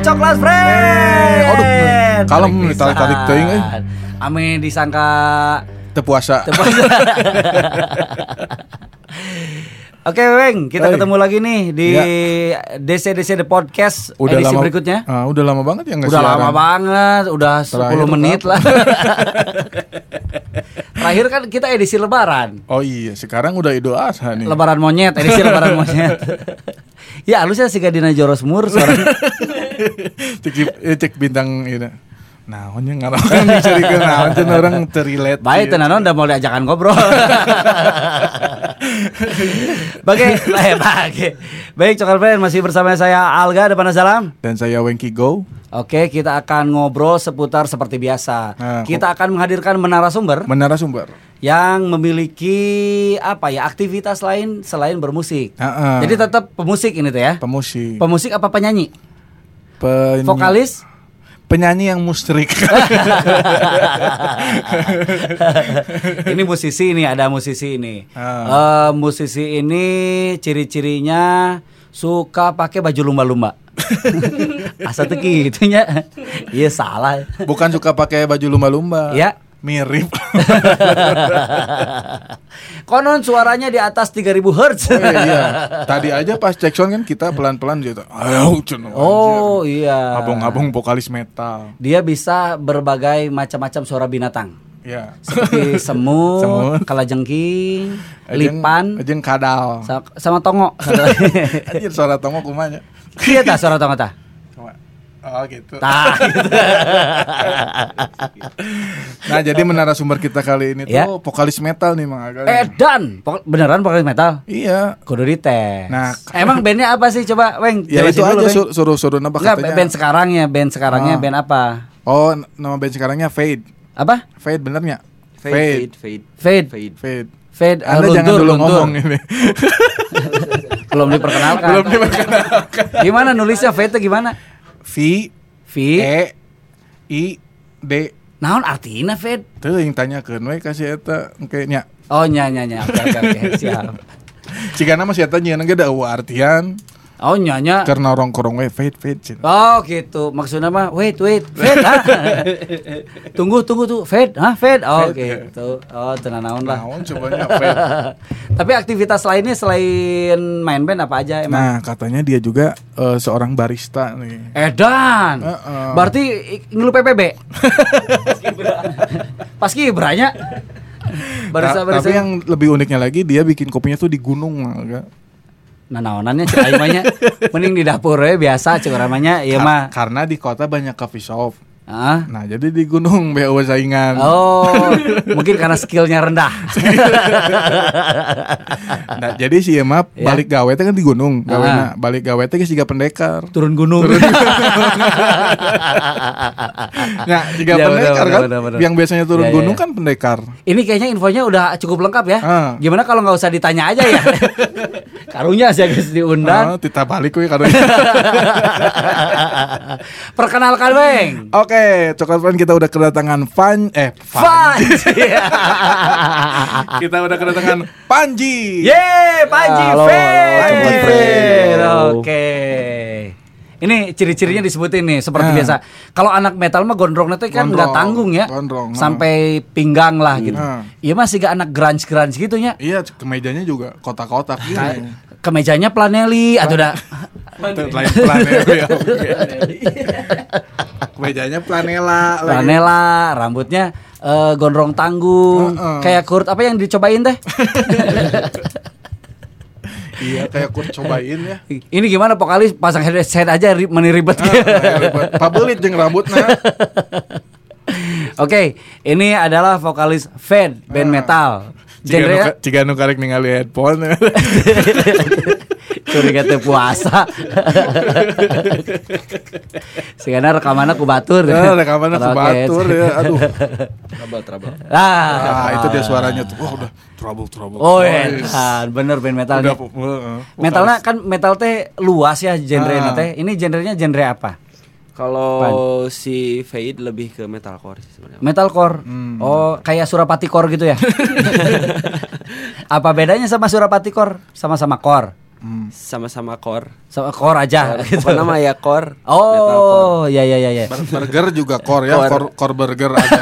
coklat friend. Aduh, kalem nih, Tarik teuing, eh. Ame disangka Tepuasa. Oke, Weng, kita Hey. ketemu lagi nih di Ya. DC DC The Podcast Udah edisi lama berikutnya. Ah, udah lama banget ya nggak Udah siaran. lama banget, udah 10 Terakhir menit kapan? lah. Terakhir kan kita edisi lebaran. Oh iya, sekarang udah Idul Adha nih. Lebaran monyet, edisi lebaran monyet. ya, halusnya si Gadina Joros Mur suara. cek, eh, cek bintang ini. Nah, onnya ngarang ke naon cenah orang terrelate. Baik, ieu. tenanon udah mau diajakan ngobrol. Eh, bagai. Baik, Cokal Friend masih bersama saya Alga depan salam. Dan saya Wengki Go. Oke, kita akan ngobrol seputar seperti biasa. Nah, kita akan menghadirkan menara sumber Menara sumber. yang memiliki apa ya aktivitas lain selain bermusik. Heeh. Jadi tetap pemusik ini tuh ya. Pemusik. Pemusik apa penyanyi? Penyanyi- Vokalis? Penyanyi yang musrik. ini musisi ini ada musisi ini. Ah. Eh, musisi ini ciri-cirinya suka pakai baju lumba-lumba. Asa tuh gitunya. Iya salah. Bukan suka pakai baju lumba-lumba. Ya. Mirip. Konon suaranya di atas 3000 Hz. Oh, iya, iya. Tadi aja pas cek sound kan kita pelan-pelan gitu. Ayo, cenah. Oh anjir. iya. Abang-abang vokalis metal. Dia bisa berbagai macam-macam suara binatang. Ya. Seperti semut, Semut. kalajengking, Ajeng- lipan, Ajeng kadal. sa- sama tongo. Anjir suara tongo kumanya. Iya tah suara tongo tah. Oh gitu. Tah. gitu. Nah jadi menara sumber kita kali ini Ya. tuh vokalis metal nih Mang Aga. Edan, Pok- beneran vokalis metal? Iya. Kudu dites. Nah. emang bandnya apa sih? Coba, Weng. Ya itu dulu, aja Weng. sur- suruh-suruh napa Enggak, katanya. band sekarangnya, band sekarangnya Ah. band apa? Oh nama band sekarangnya Fade. Apa? Fade bener nggak? Fade, fade, Fade. fade. Fade. Fade. Anda uh, jangan luntur, dulu luntur. ngomong ini. Belum diperkenalkan. Belum diperkenalkan. Gimana nulisnya Fade tuh gimana? V V. E I D. Naon artinya Fade? Tuh yang tanya ke we kasih eta engke nya. Oh, nya nya nya. Oke, oke, oke. Siap. Jika nama si eta nyeun ge da eueuh artian Oh, nya nya. karena orang korong we fade fade cenah. Oh gitu, maksudnya mah wait wait Fed ah. tunggu tunggu tuh Fed ah Fed oh Fed. gitu oh tenang naon lah Naon cobanya fade. tapi aktivitas lainnya selain main band apa aja emang Nah, katanya dia juga eh, seorang barista nih. Edan Heeh. berarti i- ngilu PPB pas kibranya barista Ta- barista Tapi yang lebih uniknya lagi dia bikin kopinya tuh di gunung Aga. nah naonannya cek nya. mending di dapur we biasa cek namanya iya Ka- mah Karena di kota banyak coffee shop. Ah Nah, jadi di gunung BO saingan. Oh, mungkin karena skillnya rendah. Nah, jadi si Emma Ya. balik gawe kan di gunung. Ah. Gawena balik gawe teh geus siga pendekar. Turun gunung. Nah, jika Ya, pendekar benar, kan, benar, benar. yang biasanya turun Ya, ya, gunung ya. kan pendekar. Ini kayaknya infonya udah cukup lengkap ya. Ah. Gimana kalau nggak usah ditanya aja ya? Karunya sih guys diundang. Ah, tita balik we karo. Perkenalkan Beng. Oke, coklat friend kita udah kedatangan Fan eh Fan. Kita udah kedatangan Panji. Yeay, Panji Halo, Panji. Oke. Ini ciri-cirinya disebutin nih seperti Ah. biasa. Kalau anak metal mah gondrongnya tuh kan nggak tanggung ya. gondrong, ah. Sampai pinggang lah gitu. Ah. Iya masih gak anak grunge-grunge gitu ya. Iya, kemejanya juga kotak-kotak gitu. Kemejanya planeli atau udah Lain planel ya. Kemejanya planela lagi. Planela, rambutnya eh, gondrong tanggung, Heeh. kayak Kurt apa yang dicobain teh? Iya, kayak Kurt cobain ya. Ini gimana vokalis pasang headset aja ri meni ribet. Ah, Pabelit jeung rambutna. Oke, ini adalah vokalis Fed band Ah. metal. Genre jika nu karek ningali headphone. curiga teh puasa. Sigana rekamanna ku batur. Ya, rekamannya ku Karaoke. batur ya. Aduh. Trouble, trouble. Ah, Ah, itu dia suaranya tuh. Wah, udah trouble trouble. Oh, Wih. edan. bener band metal. Udah, nih. heeh. Metalnya kan metal teh luas ya genre Ah. teh. Ini genrenya genre apa? Kalau si Fade lebih ke metalcore sih sebenarnya. Metalcore. Hmm. Oh, kayak Surapati Core gitu ya. Apa bedanya sama Surapati Core? Sama-sama core. sama-sama core. Sama core aja gitu. Pokoknya mah ya core. Oh, ya ya ya ya. Burger juga core ya, Core. core, core burger ada.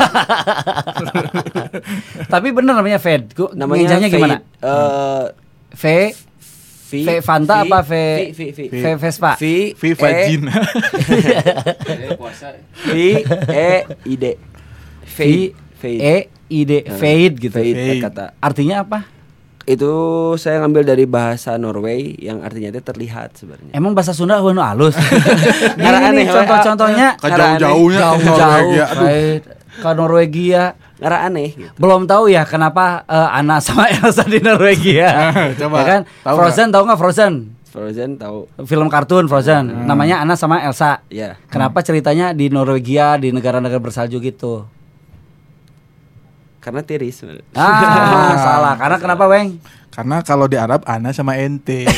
Tapi bener namanya. Gua Namanya ngejanya gimana? Eh V, V Fanta apa V V V V V Vespa? V V E vagina. V E I D. V. E I D fade gitu. Kata. Artinya apa? Itu saya ngambil dari bahasa Norway yang artinya itu terlihat sebenarnya. Emang bahasa Sunda anu halus. Karena aneh, contoh-contohnya Ke jauh-jauhnya ke jauh-jauh Norwegia. Aduh. fade ke Norwegia. Karena aneh gitu. Belum tahu ya kenapa eh, Anna sama Elsa di Norwegia. Coba, Ya kan? tahu Frozen tahu nggak Frozen? Frozen tahu. Film kartun Frozen. Namanya Anna sama Elsa. Ya. Kenapa ceritanya di Norwegia di negara-negara bersalju gitu? Karena tiris. sebenarnya. Ah, salah. Karena kenapa, Weng? Karena kalau di Arab ana sama ente.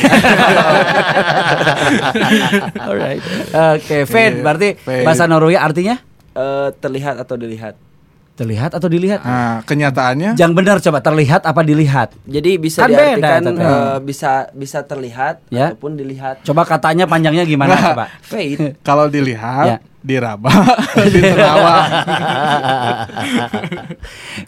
Alright. Oke, fade Iya, berarti fade. bahasa Norwegia artinya Eh, terlihat atau dilihat. Terlihat atau dilihat? Nah, kenyataannya Yang benar coba terlihat apa dilihat? Jadi bisa Kan beda, diartikan Tete. eh, bisa bisa terlihat Ya. ataupun dilihat. Coba katanya panjangnya gimana Nah. coba? Fade. kalau dilihat Ya. diraba, diterawang.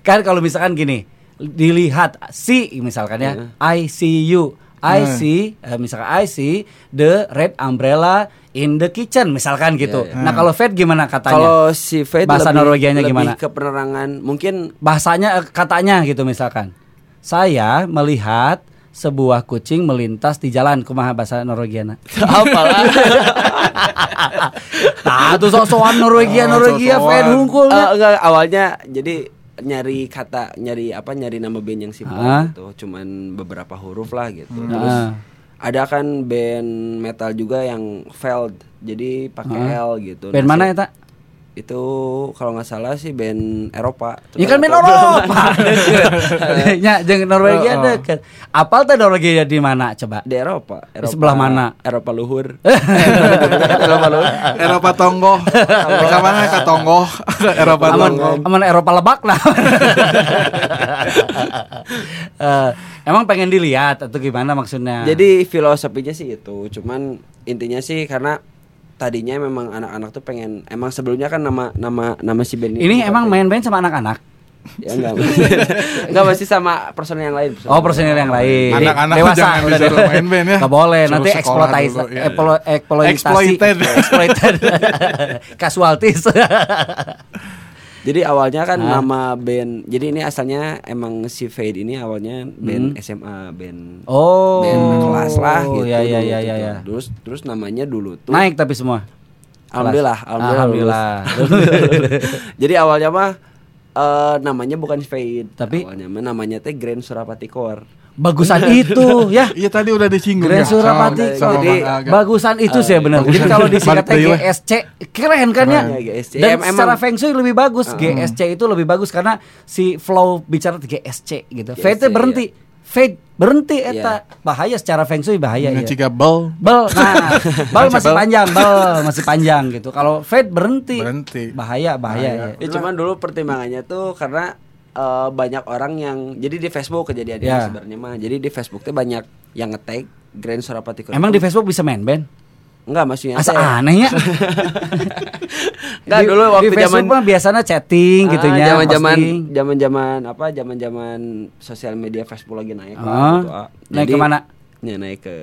kan kalau misalkan gini, dilihat si misalkan ya, I see you. I Hmm. see eh, misalkan I see the red umbrella in the kitchen misalkan gitu. Ya, ya. Nah, kalau fade gimana katanya? Kalau si fade Bahasa lebih, Norwegianya lebih gimana? ke penerangan mungkin bahasanya katanya gitu misalkan. Saya melihat sebuah kucing melintas di jalan kumaha bahasa Norwegiana. apalah. Nah, tuh sok-sokan Norwegia Oh, Norwegia sok-sokan. fade hungkul. Eh, enggak awalnya jadi nyari kata nyari apa nyari nama band yang simpel Ah. gitu cuman beberapa huruf lah gitu Hmm. terus Ah. Ada kan band metal juga yang Feld jadi pakai L gitu Band Nah, mana ya, Tak? Itu kalau nggak salah sih band Eropa Ya kan aku- Eropa. ya, jeung Norwegia Oh, oh. deket. Apal teh Norwegia di mana coba? di Eropa, Eropa sebelah mana? Eropa luhur Eropa luhur Eropa Tonggo. Ke mana ke Tonggo? Eropa Aman, Tonggo. aman Eropa lebak lah. Eh, emang pengen dilihat atau gimana maksudnya? Jadi filosofinya sih itu, cuman intinya sih karena tadinya memang anak-anak tuh pengen emang sebelumnya kan nama nama nama si band ini emang band. main band sama anak-anak. ya enggak enggak masih sama personel yang lain Oh personil yang lain Anak-anak Dewasa jangan udah main band ya. Nggak boleh Suruh nanti eksploitasi ya, ya. eksplo- eksploitasi Exploited. exploited casualties jadi awalnya kan Ah. nama band jadi ini asalnya emang si Fade ini awalnya band SMA band Hmm. oh band kelas lah gitu ya ya dulu ya tuh. ya, ya. terus terus namanya dulu tuh naik tapi semua alhamdulillah alhamdulillah, alhamdulillah. jadi awalnya mah eh, namanya bukan Fade Tapi- awalnya mah namanya teh Grand Surapati Core bagusan itu ya Iya tadi udah disinggung Grand ya. Surapati sama- sama Jadi, bagusan itu sih benar. Jadi bagusan. kalau disingkat Balik deui lah. GSC keren kan ya? Ya, GSC. Dan Em- emang- secara feng shui lebih bagus. GSC itu lebih bagus karena si flow bicara GSC gitu. GSC, Fade berhenti. Fade berhenti eta. Iya. Bahaya secara feng shui bahaya ya. Ngeciga bel Bel, nah, bel Baca masih panjang, bel masih panjang gitu. Kalau fade berhenti, Berhenti. bahaya, bahaya. Bahaya. ya. Ya cuman dulu pertimbangannya tuh karena eh, banyak orang yang jadi di Facebook kejadiannya Ya. sebenarnya mah. Jadi di Facebook tuh banyak yang nge-tag Grand Surapati Core. Emang di Facebook bisa main band? enggak maksudnya Asa teh. aneh ya. Enggak dulu waktu di Facebook zaman mah biasanya chatting gitu Ah, ya, zaman-zaman posting. zaman-zaman apa zaman-zaman sosial media Facebook lagi naik Ah, gitu, ah. naik Jadi- ke mana? Ya naik ke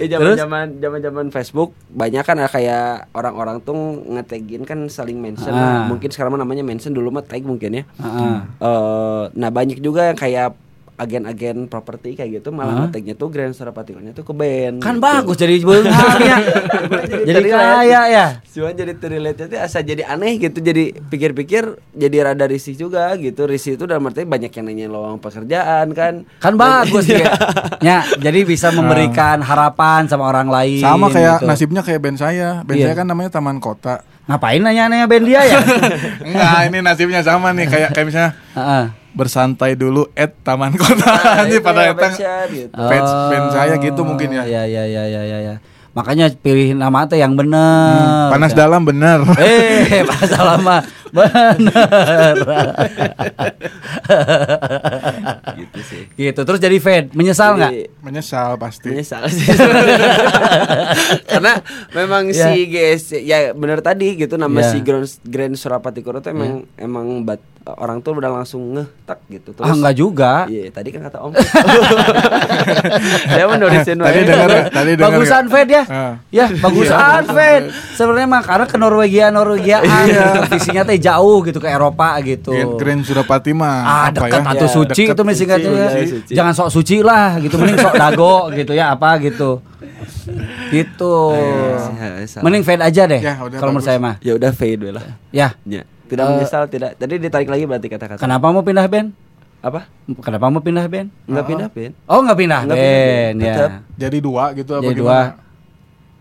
Ya Terus? zaman-zaman zaman-zaman Facebook banyak kan ada kayak orang-orang tuh ngetagin kan saling mention Ah. lah. Mungkin sekarang namanya mention dulu mah tag mungkin ya. Heeh. Eh, nah banyak juga yang kayak agen-agen properti kayak gitu malah Ah. ngetagnya tuh Grand Surapati Core-nya tuh ke band. Kan gitu. bagus jadi beunghangnya. jadi kaya ya. Cuman jadi terrelate tuh asa jadi aneh gitu jadi pikir-pikir jadi rada risih juga gitu risih itu dalam arti banyak yang nanya lowongan pekerjaan kan Kan bagus ya. ya, jadi bisa memberikan harapan sama orang lain. Sama kayak gitu. nasibnya kayak band saya. Band Iya. saya kan namanya Taman Kota. Ngapain nanya-nanya band dia ya? Enggak, ini nasibnya sama nih kayak kayak misalnya Heeh. Bersantai dulu at Taman Kota. Nah, Ini itu pada datang gitu. fans fans saya gitu mungkin ya. Ya ya ya ya ya ya. Makanya pilih nama teh yang bener. Hmm, panas dalam bener. Eh, panas dalam mah Bener. gitu sih. gitu. Terus jadi fade, menyesal nggak? Menyesal pasti. Menyesal sih Karena memang Ya. si GS ya benar tadi gitu nama Ya. si Grand, Grand Surapati Kuro tuh emang emang bat, orang tuh udah langsung ngeh tak gitu Ah nggak juga. Iya, tadi kan kata Om. Saya menulisin Tadi dengar tadi dengar. Bagusan Fed ya. Ah. Ya, bagusan Fed. Sebenarnya mah karena ke Norwegia Norwegiaan Iya. visinya teh jauh gitu ke Eropa gitu. Grand, Grand Surapati mah Ah dekat ya? atau Ya, suci deket itu mesti suci, katanya. ya, suci. Jangan sok suci lah gitu, mending sok dago gitu ya apa gitu. Gitu. Ya. Mending fade aja deh. Ya, kalau menurut saya mah. Ya udah fade we lah. Ya. Ya. Tidak Eh, menyesal, tidak. Tadi ditarik lagi berarti kata-kata. Kenapa mau pindah band? Apa? Kenapa mau pindah band? Enggak pindah, Pin. Oh nggak pindah Nggak band, pindah band, ya. tetap. Jadi dua gitu apa Jadi dua.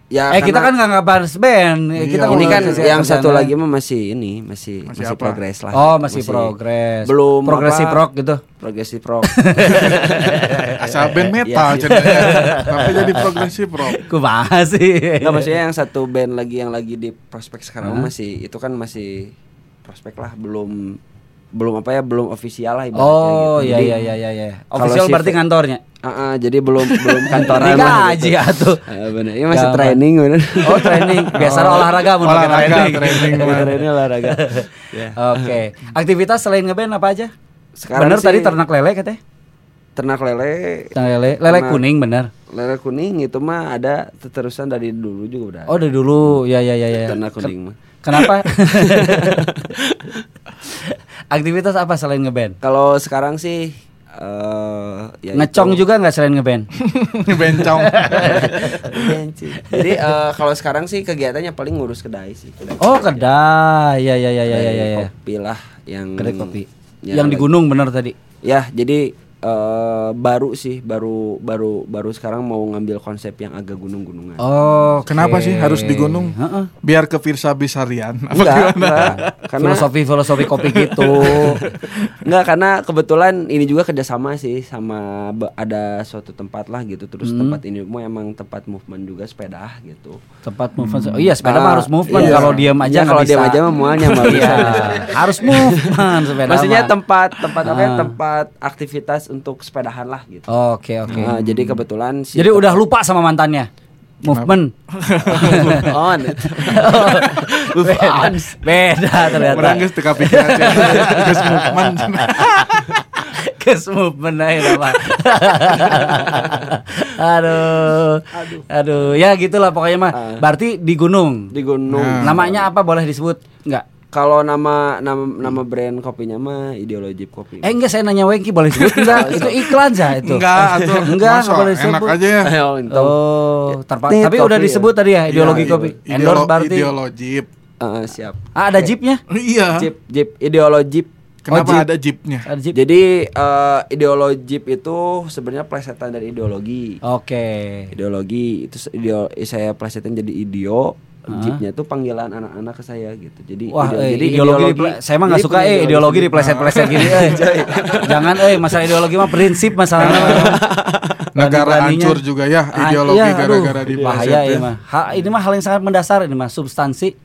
Ya, eh kita kan nggak ngebahas band. Iya, kita ini kan yang satu lagi mah masih ini, masih Masih masih, progres lah. Oh masih, progres. Belum progresif apa, rock gitu. Progresif rock. Asal band metal Iya. cenanya. Tapi jadi progresif rock. Kumaha sih? Enggak maksudnya yang satu band lagi yang lagi di prospek sekarang masih itu kan masih prospek lah, belum belum apa ya, belum ofisial lah ibaratnya Oh gitu. iya iya iya iya iya. Official si berarti kantornya. ah, ah, jadi belum belum kantoran lah gaji atuh. Ah, bener. Ini masih Gampang. training bener. Oh training. Biasa Oh, olahraga mun pakai olahraga, training. training. Training olahraga. Ya. Oke. Aktivitas selain ngeband apa aja? Sekarang bener sih- tadi ternak lele katanya? Ternak lele. Ternak lele, lele Ternak- kuning bener. Lele kuning itu mah ada terusan dari dulu juga udah. Oh dari dulu, ya ya ya ya. Ternak kuning mah. Kenapa? Aktivitas apa selain ngeband? Kalau sekarang sih eh ya Ngecong itu. juga nggak selain ngeband? Bencong. Benci. Jadi eh, kalau sekarang sih kegiatannya paling ngurus kedai sih. Kedai, Oh kedai, ya ya ya ya ya ya. ya. kopi lah yang Kedai kopi. Ya, Yang di gunung bener tadi. Ya, jadi eh, baru sih, baru baru baru sekarang mau ngambil konsep yang agak gunung-gunungan. Oh, Kenapa sih harus di gunung? Heeh. Biar ke Firsa Bisarian. Enggak, enggak. Karena Filosofi filosofi kopi gitu. Enggak karena kebetulan ini juga kerjasama sih sama ada suatu tempat lah gitu terus Hmm. tempat ini mau emang tempat movement juga sepeda gitu. Tempat movement. Oh iya, sepeda Ah, mah harus movement. iya. Kalau diam aja Iya, kalau diam aja mah mualnya mah Iya, bisa. harus movement sepeda. Maksudnya tempat tempat apa ya? Ah. Tempat aktivitas untuk sepedahan lah gitu. Oke oke. Nah, jadi kebetulan si Jadi udah lupa sama mantannya. Movement. on. beda, beda ternyata. Orang geus teu kapikiran. Geus movement. Kes movement aja nama. aduh. Aduh. Ya gitulah pokoknya mah. Ah. Berarti di gunung. di gunung. Nah. Namanya apa boleh disebut? Enggak. Kalau nama nama nama brand kopinya mah ideologi kopi. Eh enggak saya nanya Wengki boleh disebut enggak? itu iklan sah itu. Enggak, atuh. Enggak, boleh Enak disebut. aja ya. Oh, terpa- tapi kopi udah ya. disebut tadi ya ideologi Iya, kopi. ideolo- Endorse berarti. Ideologi. Eh, siap. Ah, ada jeepnya? Iya. Jeep, jeep, ideologi. Kenapa Oh, jeep. ada jeepnya? Ada jeep. Jadi eh, ideologi itu sebenarnya plesetan dari ideologi. Oke. Ideologi itu ideo, saya plesetin jadi ideo. Jeepnya itu panggilan anak-anak ke saya gitu. Jadi Wah, ideo- eh, jadi ideologi, diple- saya mah nggak suka eh ideologi dipleset-pleset gini eh. Jangan eh masalah ideologi mah prinsip masalahnya. Negara hancur juga ya Ah, ideologi iya, aduh, gara-gara di bahaya ya mah. Ha, ini mah hal yang sangat mendasar ini mah substansi.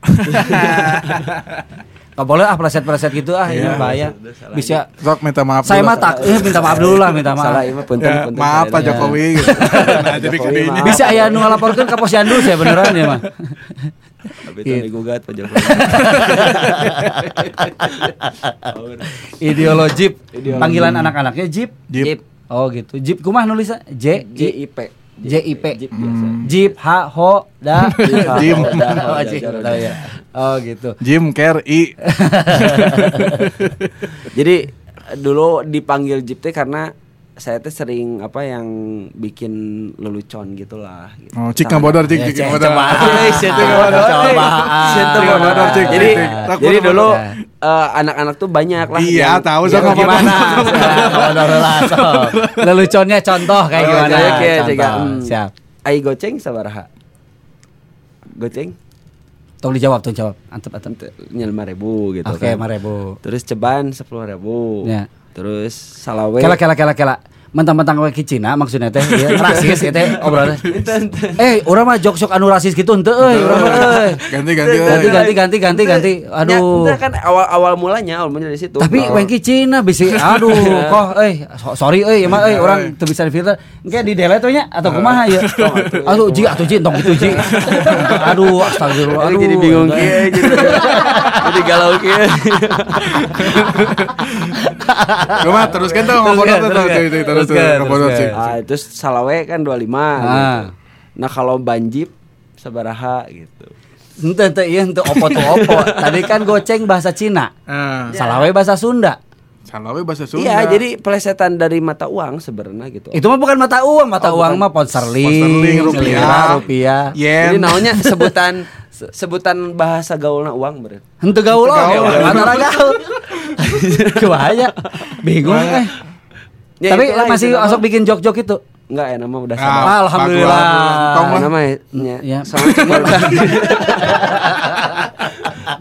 Gak boleh ah pleset-pleset gitu ah ini Iya. bahaya. Bisa Sok minta maaf saya mah tak eh, minta maaf dulu lah minta maaf. Salah mah punten Ya, punten maaf Pak. Jokowi gitu. Nah, jadi maaf. Bisa ya nu ngalaporkeun ka Posyandu saya beneran ya mah. Tapi itu digugat Pak Jokowi. Ideologi panggilan anak-anaknya Jeep. Jeep. Oh gitu. Jeep kumah nulisnya J I JIP. JIP. Jeep biasa. Jeep H Ho Da Jim. Oh, Jeep, tahu ya. Oh gitu. Jim Carrey. Jadi dulu dipanggil Jeep teh karena saya teh sering apa yang bikin lelucon gitulah gitu. Oh, cik bodor cik Ya, cik cik, bodor. coba. Bodor. Cik Jadi jadi dulu eh, anak-anak tuh banyak lah. Iya, tahu, ngomong. Gimana? Bodor lah. Leluconnya contoh kayak Oh, gimana? kayak-. Siap. Ai goceng sabaraha? Goceng Tolong dijawab, tolong jawab. Antep, antep. nyel ribu gitu Oke, kan. lima ribu. Terus ceban sepuluh ribu. Ya. Terus salawe. Kela, kela, kela, kela. Mentang-mentang we Cina maksudnya teh ya, rasis ya teh obrolannya. Eh, urang mah jok sok anu rasis gitu henteu euy, urang mah euy. Ganti ganti. Ganti ganti ganti ganti ganti. Aduh. Ya, kan awal awal mulanya awal mulanya dari situ. Tapi Oh. wengki Cina bisi aduh kok eh so- sorry euy emang euy orang teu bisa difilter engke di delete we nya atau kumaha ya. Aduh ji atuh ji tong gitu ji. Aduh astagfirullah Aduh, jadi bingung kieu jadi, jadi galau kieu. Cuma teruskan tuh ngomong tuh tuh teruskan. terus sih. Ah, terus Salawe kan 25 gitu. Ah. Nah, kalau banjip sabaraha gitu. Ente ente iya ente opo tuh opo. Tadi kan goceng bahasa Cina. Ah, Salawe bahasa Sunda. Salawe bahasa Sunda. Iya, jadi pelesetan dari mata uang sebenarnya gitu. Itu mah bukan mata uang, mata Oh, uang mah pound sterling, rupiah. rupiah. Jadi yen. namanya sebutan se- sebutan bahasa gaulna uang berarti. Henteu gaul oge, gaul. antara gaul. Kebahaya. Bingung eh. Ya, Tapi itulah, masih itu nama. asok bikin jok-jok itu. Enggak ya nama udah Ah, sama. Alhamdulillah. bagus. Tong lah. namanya Ya. sama cuma udah.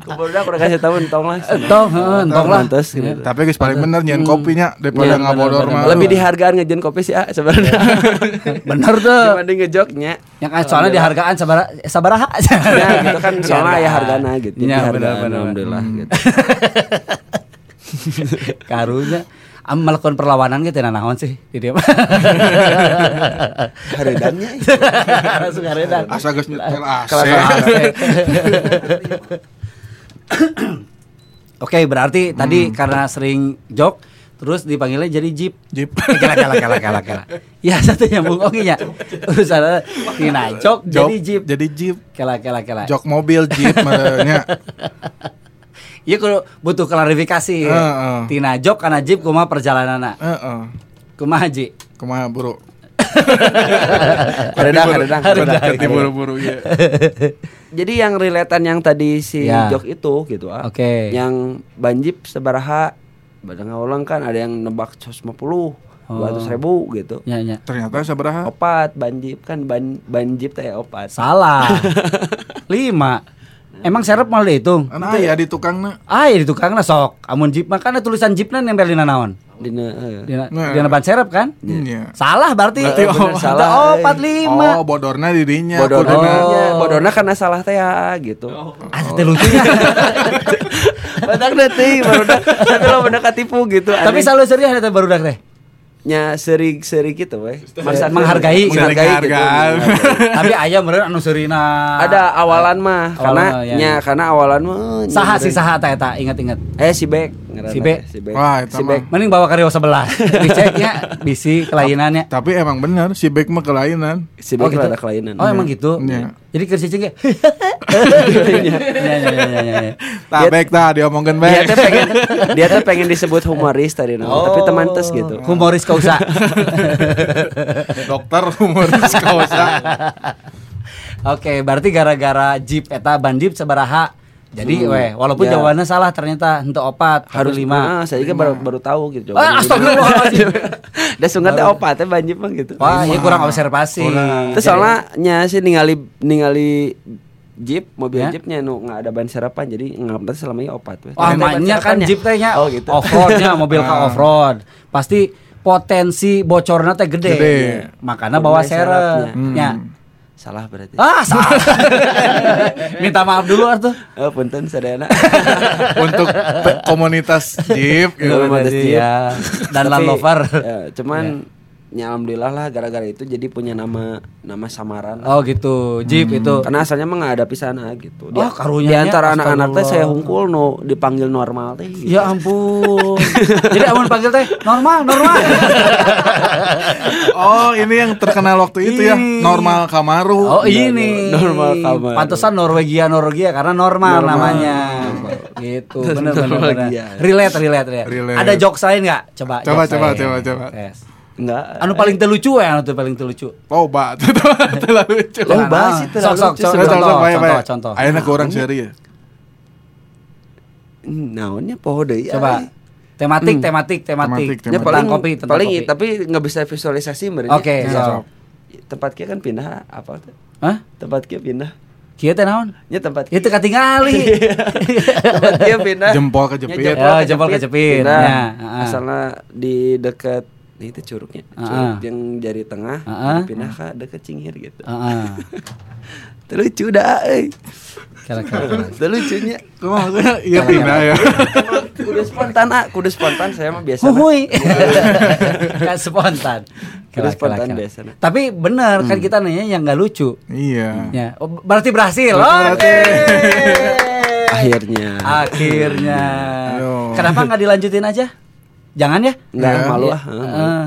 Kemudian aku udah kasih tahu entong lah. Entong, heeh, entong lah. Pantes, gitu. Tapi guys paling bener nyen kopinya daripada Iya, ngabodor bener, mah. Lebih dihargaan ngejen kopi sih ah sebenarnya. Bener tuh. Dibanding ngejoknya. Yang kan soalnya dihargaan sabaraha sabaraha. Ya gitu kan soalnya ya hargana gitu. Ya, benar, benar. Alhamdulillah gitu. Karunya melakukan perlawanan gitu nah naon sih di dia mah. Haredannya. Langsung haredan. Asa geus nyetel AC. Oke, berarti tadi karena sering jok terus dipanggilnya jadi jeep. Jeep. Kela kela kela kela kela. Ya satu nyambung oke nya. Urusan tina jok jadi jeep. Jadi Jeep. Kela kela kela. Jok mobil Jeep makanya. Iya kudu butuh klarifikasi. ya. Heeh. Tina jok karena jeep kumaha perjalananna. Heeh. Kumaha ji? Kumaha buru? Haredang, haredang. Haredang. Ganti buru-buru ya. Jadi yang relatean yang tadi si Ya. jok itu gitu ah. Oke. Yang banjip sebaraha Badang ulang kan ada yang nebak 150 200 ribu gitu Ya ya. Ternyata sabaraha? Opat banjip kan ban, banjip teh opat Salah. Lima. Emang serep mau dihitung? Kan aya di tukangna. Ah, ya di tukangna sok. Amun jeep mah kan ada tulisan jeepna nempel di naon? Dina, eh. Dina, Nah. dina ban serep kan? Iya. Salah berarti. Berarti oh, oh, salah, Oh, eh. empat lima. Oh, bodorna di dinya. bodorna. Oh. bodorna karena salah teh ya, gitu Ah, teh lucunya. Badak deh teh baru tapi lo bener katipu gitu Tapi selalu serius ada baru teh. Nya seri seri gitu weh Masa- Menghargai. menghargai gitu menghargai. Tapi aya meureun anu serina. ada awalan mah Awalan karena mah, ya, nya ya. karena awalan mah nya Saha sih bener. saha eta eta ingat-ingat. eh si Bek Si Bek. teh, si Bek Wah, si. Bek Mending bawa karyo sebelah. Diceknya bisi kelainannya. Tapi emang bener si Bek mah kelainan. si Oh, Bek gitu? ada kelainan Oh, emang gitu. Iya. Jadi. Iya iya iya iya, iya. Tah Bek tah diomongkeun dia Bek. tuh pengen dia tuh pengen disebut humoris tadi no. tapi Oh. teman tes gitu Humoris kausa. Dokter humoris kausa. Oke, berarti gara-gara jeep eta ban jeep sabaraha. Jadi weh, walaupun Ya. jawabannya salah ternyata henteu opat, harus lima. ah, saya juga baru baru tahu gitu Ah, astagfirullahaladzim. Udah sungat teh opat teh banjir mah gitu. Wah, ini kurang observasi. Terus soalnya nya sih ningali ningali Jeep, mobil Ya. Jeepnya nu nggak ada ban serapan jadi nggak selama ini opat weh. Ban mainnya kan jeep tehnya Oh gitu. off-roadnya, mobil ka Ah. off-road. Pasti potensi bocornya teh gede. Gede. Makanya bawa Kurang serep. serepnya. Ya. Salah berarti. Ah, salah. Minta maaf dulu atuh. Oh, punten sadayana. Untuk komunitas Jeep gitu. Kasih. ya. Dan Tapi, Land Rover. ya, cuman ya alhamdulillah lah gara-gara itu jadi punya nama nama samaran. Oh gitu, jeep itu. Karena asalnya mah nggak ada pisana gitu. Oh, karunya di antara anak-anak teh saya hungkul no dipanggil normal teh. gitu. Ya ampun. Jadi amun panggil teh normal, normal. Oh, ini yang terkenal waktu itu ya. Normal Kamaru. Oh ini Normal kamar. Pantesan Norwegia Norwegia karena normal, Normal. namanya. Gitu. Bener bener bener. Norwegia. Relate relate relate. Relate. Ada jokes lain nggak? Coba. Coba, coba, coba, coba. Tes. Enggak. Anu paling terlucu ya, anu tuh paling terlucu. Oh, ba, terlalu lucu. Loh, bahas Nah, itu sok, sok, lucu sok, sebenarnya. contoh, bae. contoh, contoh. Ayeuna kurang seri ya. Naonnya poho deui. Coba. Tematik, Hmm. tematik, tematik. Tematik, Ya paling kopi, tentang paling kopi. tapi nggak bisa visualisasi sebenarnya. Oke, Ya. Tempat kia kan pindah apa tuh? Hah? Tempat kia pindah. Kieu teh naon? Ya tempat Itu katingali. tempat kia pindah. Jempol kejepit. Ya, Ya, jempol kejepit. Pindah. Ya, heeh. Asalnya di dekat Nah itu curugnya. Ah, Curug ah. yang jari tengah Ah, ah. pindah ke deket cingir gitu. Heeh. Itu lucu dah euy. Kira-kira. Itu lucunya. Maksudnya iya pindah ya. kudu spontan ah, kudu spontan saya mah biasa. Huhui. Kan spontan. Kudu Kira-kira. spontan biasa. Tapi benar kan kita nanya yang nggak lucu. Iya. Ya, oh, berarti berhasil. Oke. Akhirnya. Akhirnya. Kenapa nggak dilanjutin aja? Jangan ya? Enggak Ya. malu Iya. ah. Heeh.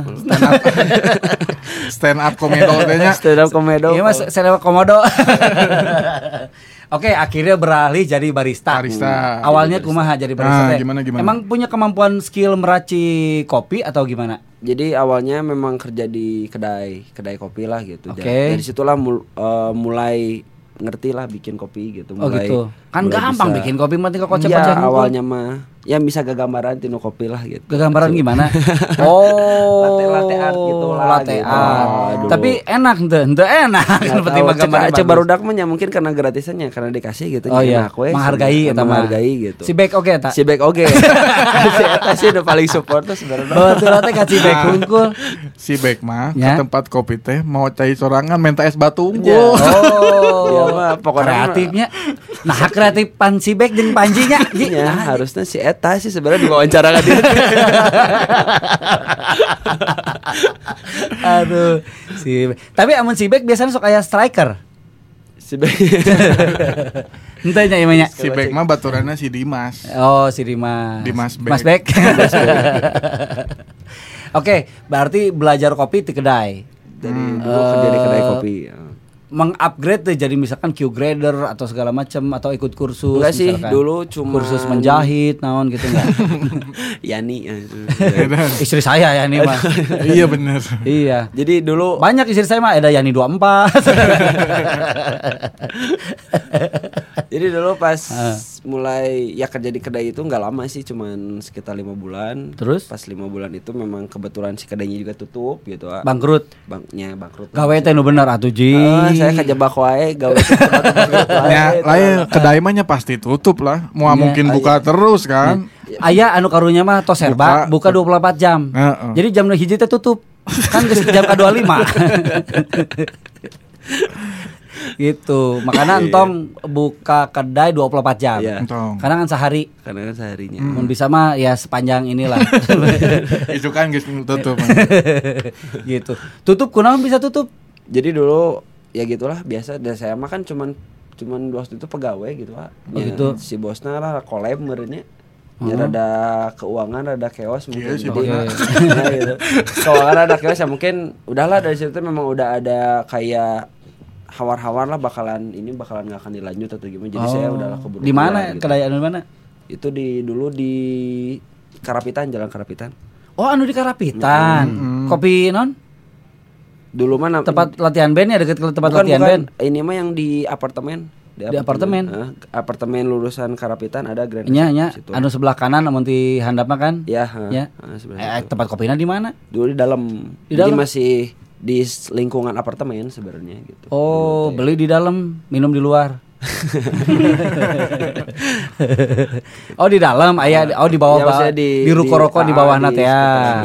Stand up komedo nya. Stand up komedo. Iya mas, saya lewat komodo. Oke, akhirnya beralih jadi barista. Barista. Awalnya kumaha jadi barista. Nah, gimana, gimana? Emang punya kemampuan skill meracik kopi atau gimana? Jadi awalnya memang kerja di kedai, kedai kopi lah gitu. Oke. Dan Dari situlah mul- eh, mulai ngerti lah bikin kopi gitu. Oh Mulai, gitu. Kan mulai gampang bisa- bikin kopi mah tinggal kocek Iya, awalnya mah yang bisa gagambaran tino kopi lah gitu. Kegambaran gimana? Oh, Latte- latte art gitu lah, latte gitu. art. Aduh. Tapi enak ente, ente enak. Cek, cek bagus. barudak mah ya mungkin karena gratisannya karena dikasih gitu Oh iya, we, menghargai mah. menghargai gitu Si back oke tak? si back oke si eta sih udah paling support tuh sebenarnya Bawa latte ka si back unggul. Si Bek mah ke Ya. tempat kopi teh mau cai sorangan minta es batu Ya. unggul. Oh, Iya mah, pokoknya kreatifnya. Nah, kreatifan si back jeung panjinya. Iya, Nah, harusnya si Eta sih sebenarnya diwawancara kan dia. Aduh, si Tapi amun si back biasanya sok aya striker. si Back. Ente nya ieu nya. Si Bek mah baturannya si Dimas. Oh, si Dimas. Dimas Beck. Mas Beck. Oke, berarti belajar kopi di kedai. Dari dulu kerja di kedai kopi. Mengupgrade tuh jadi misalkan Q grader atau segala macam atau ikut kursus Enggak sih, misalkan. dulu cuma kursus menjahit naon gitu enggak. Yani. ya, istri saya ya nih mah. iya bener. iya. Jadi dulu Banyak istri saya mah ada Yani 24. jadi dulu pas Ah. mulai ya kerja di kedai itu nggak lama sih, cuman sekitar lima bulan. Terus? pas lima bulan itu memang kebetulan si kedainya juga tutup gitu. ah. Bangkrut. Banknya bangkrut. Gawe teh nu bener atuh Ji. Ah, saya kejebak wae gawe. Ya, lain kedai mah nya pasti tutup lah. Mau Iya. mungkin buka terus kan. Aya anu karunya mah tos serba buka, Buka. 24 jam. Heeh. Jadi jam hiji teh tutup. Kan geus jam ka-25. gitu. Makanya entong buka kedai 24 jam. Iya. Entong. Karena kan sehari Karena kan seharinya. Mun bisa mah ya sepanjang inilah. Itu kan geus tutup. gitu. Tutup kunaon bisa tutup? Jadi dulu ya gitulah biasa dan saya mah kan cuman cuman waktu itu pegawai gitu pak. Oh, Ya, gitu. Si bosnya lah kolab merenya. Ya rada keuangan rada chaos mungkin Iya sih, Jadi, bener. nah, gitu. Keuangan rada chaos ya mungkin udahlah dari situ memang udah ada kayak hawar-hawar lah bakalan ini bakalan nggak akan dilanjut atau gimana. Jadi saya udahlah keburu. Oh. Di mana gitu. kedai anu di mana? Itu di dulu di Karapitan Jalan Karapitan. Oh, anu di Karapitan. Kopi non? Dulu mana Tempat latihan band ya deket ke tempat bukan, latihan bukan. band. Ini mah yang di apartemen. Di apartemen? Hah, apartemen lulusan Karapitan ada Grand Nya nya anu sebelah kanan namun di handap mah kan? Ya, Ya. sebenarnya Eh, itu. tempat kopinya di mana? Dulu di dalam. Di Jadi dalam? masih di lingkungan apartemen sebenarnya gitu. Oh, beli di dalam, minum di luar. oh di dalam, ayah, oh di bawah, Ya, ba- maksudnya di, di- ruko di- rokok di ah, bawah nat ya,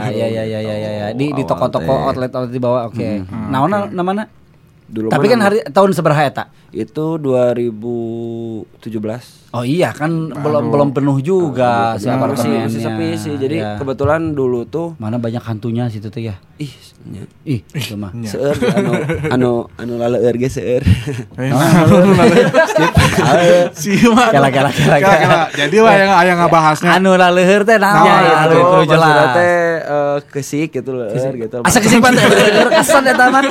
ya ya ya ya ya, ya. di di toko-toko outlet outlet di bawah, oke. Nah, namanya? Dulu Tapi kan hari tahun seberapa eta? itu 2017. Oh iya kan belum belum penuh juga si Nah, masih, apartemennya. masih sepi sih. Jadi Ya. kebetulan dulu tuh mana banyak hantunya situ tuh ya. ih Ih, itu mah. seueur anu anu anu laleur ge seueur. Eh, Si mah. Kela, kela, kela, Kela, kela. Jadi wah yang aya ngabahasnya. Anu laleueur teh naon Naon, ya anu, itu maksudnya jelas. teh eh, kesik gitu leueur gitu. Asa teh laleueur kesan eta mah.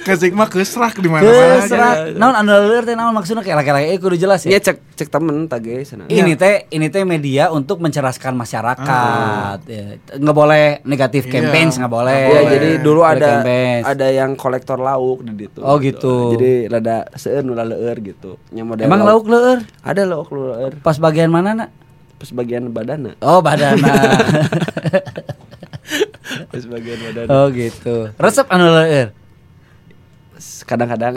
Kesik mah kesrak di mana-mana. Kesrak. Naon anu laleueur teh naon maksudna kela-kela eh kudu jelas Iya ya. cek cek temen tage sana. Ini teh ini teh media untuk mencerdaskan masyarakat. Ya, Nggak boleh negatif Iya. campaign nggak boleh. Iya, jadi dulu Boleh ada campaign. ada yang kolektor lauk di situ. Oh, gitu. Jadi rada seueur nu laleur gitu. Nya model Emang lauk leueur Ada lauk leueur pas bagian mana nak? pas bagian badanna. Oh badana. Pas bagian badanna. oh gitu. Resep anu leueur. kadang-kadang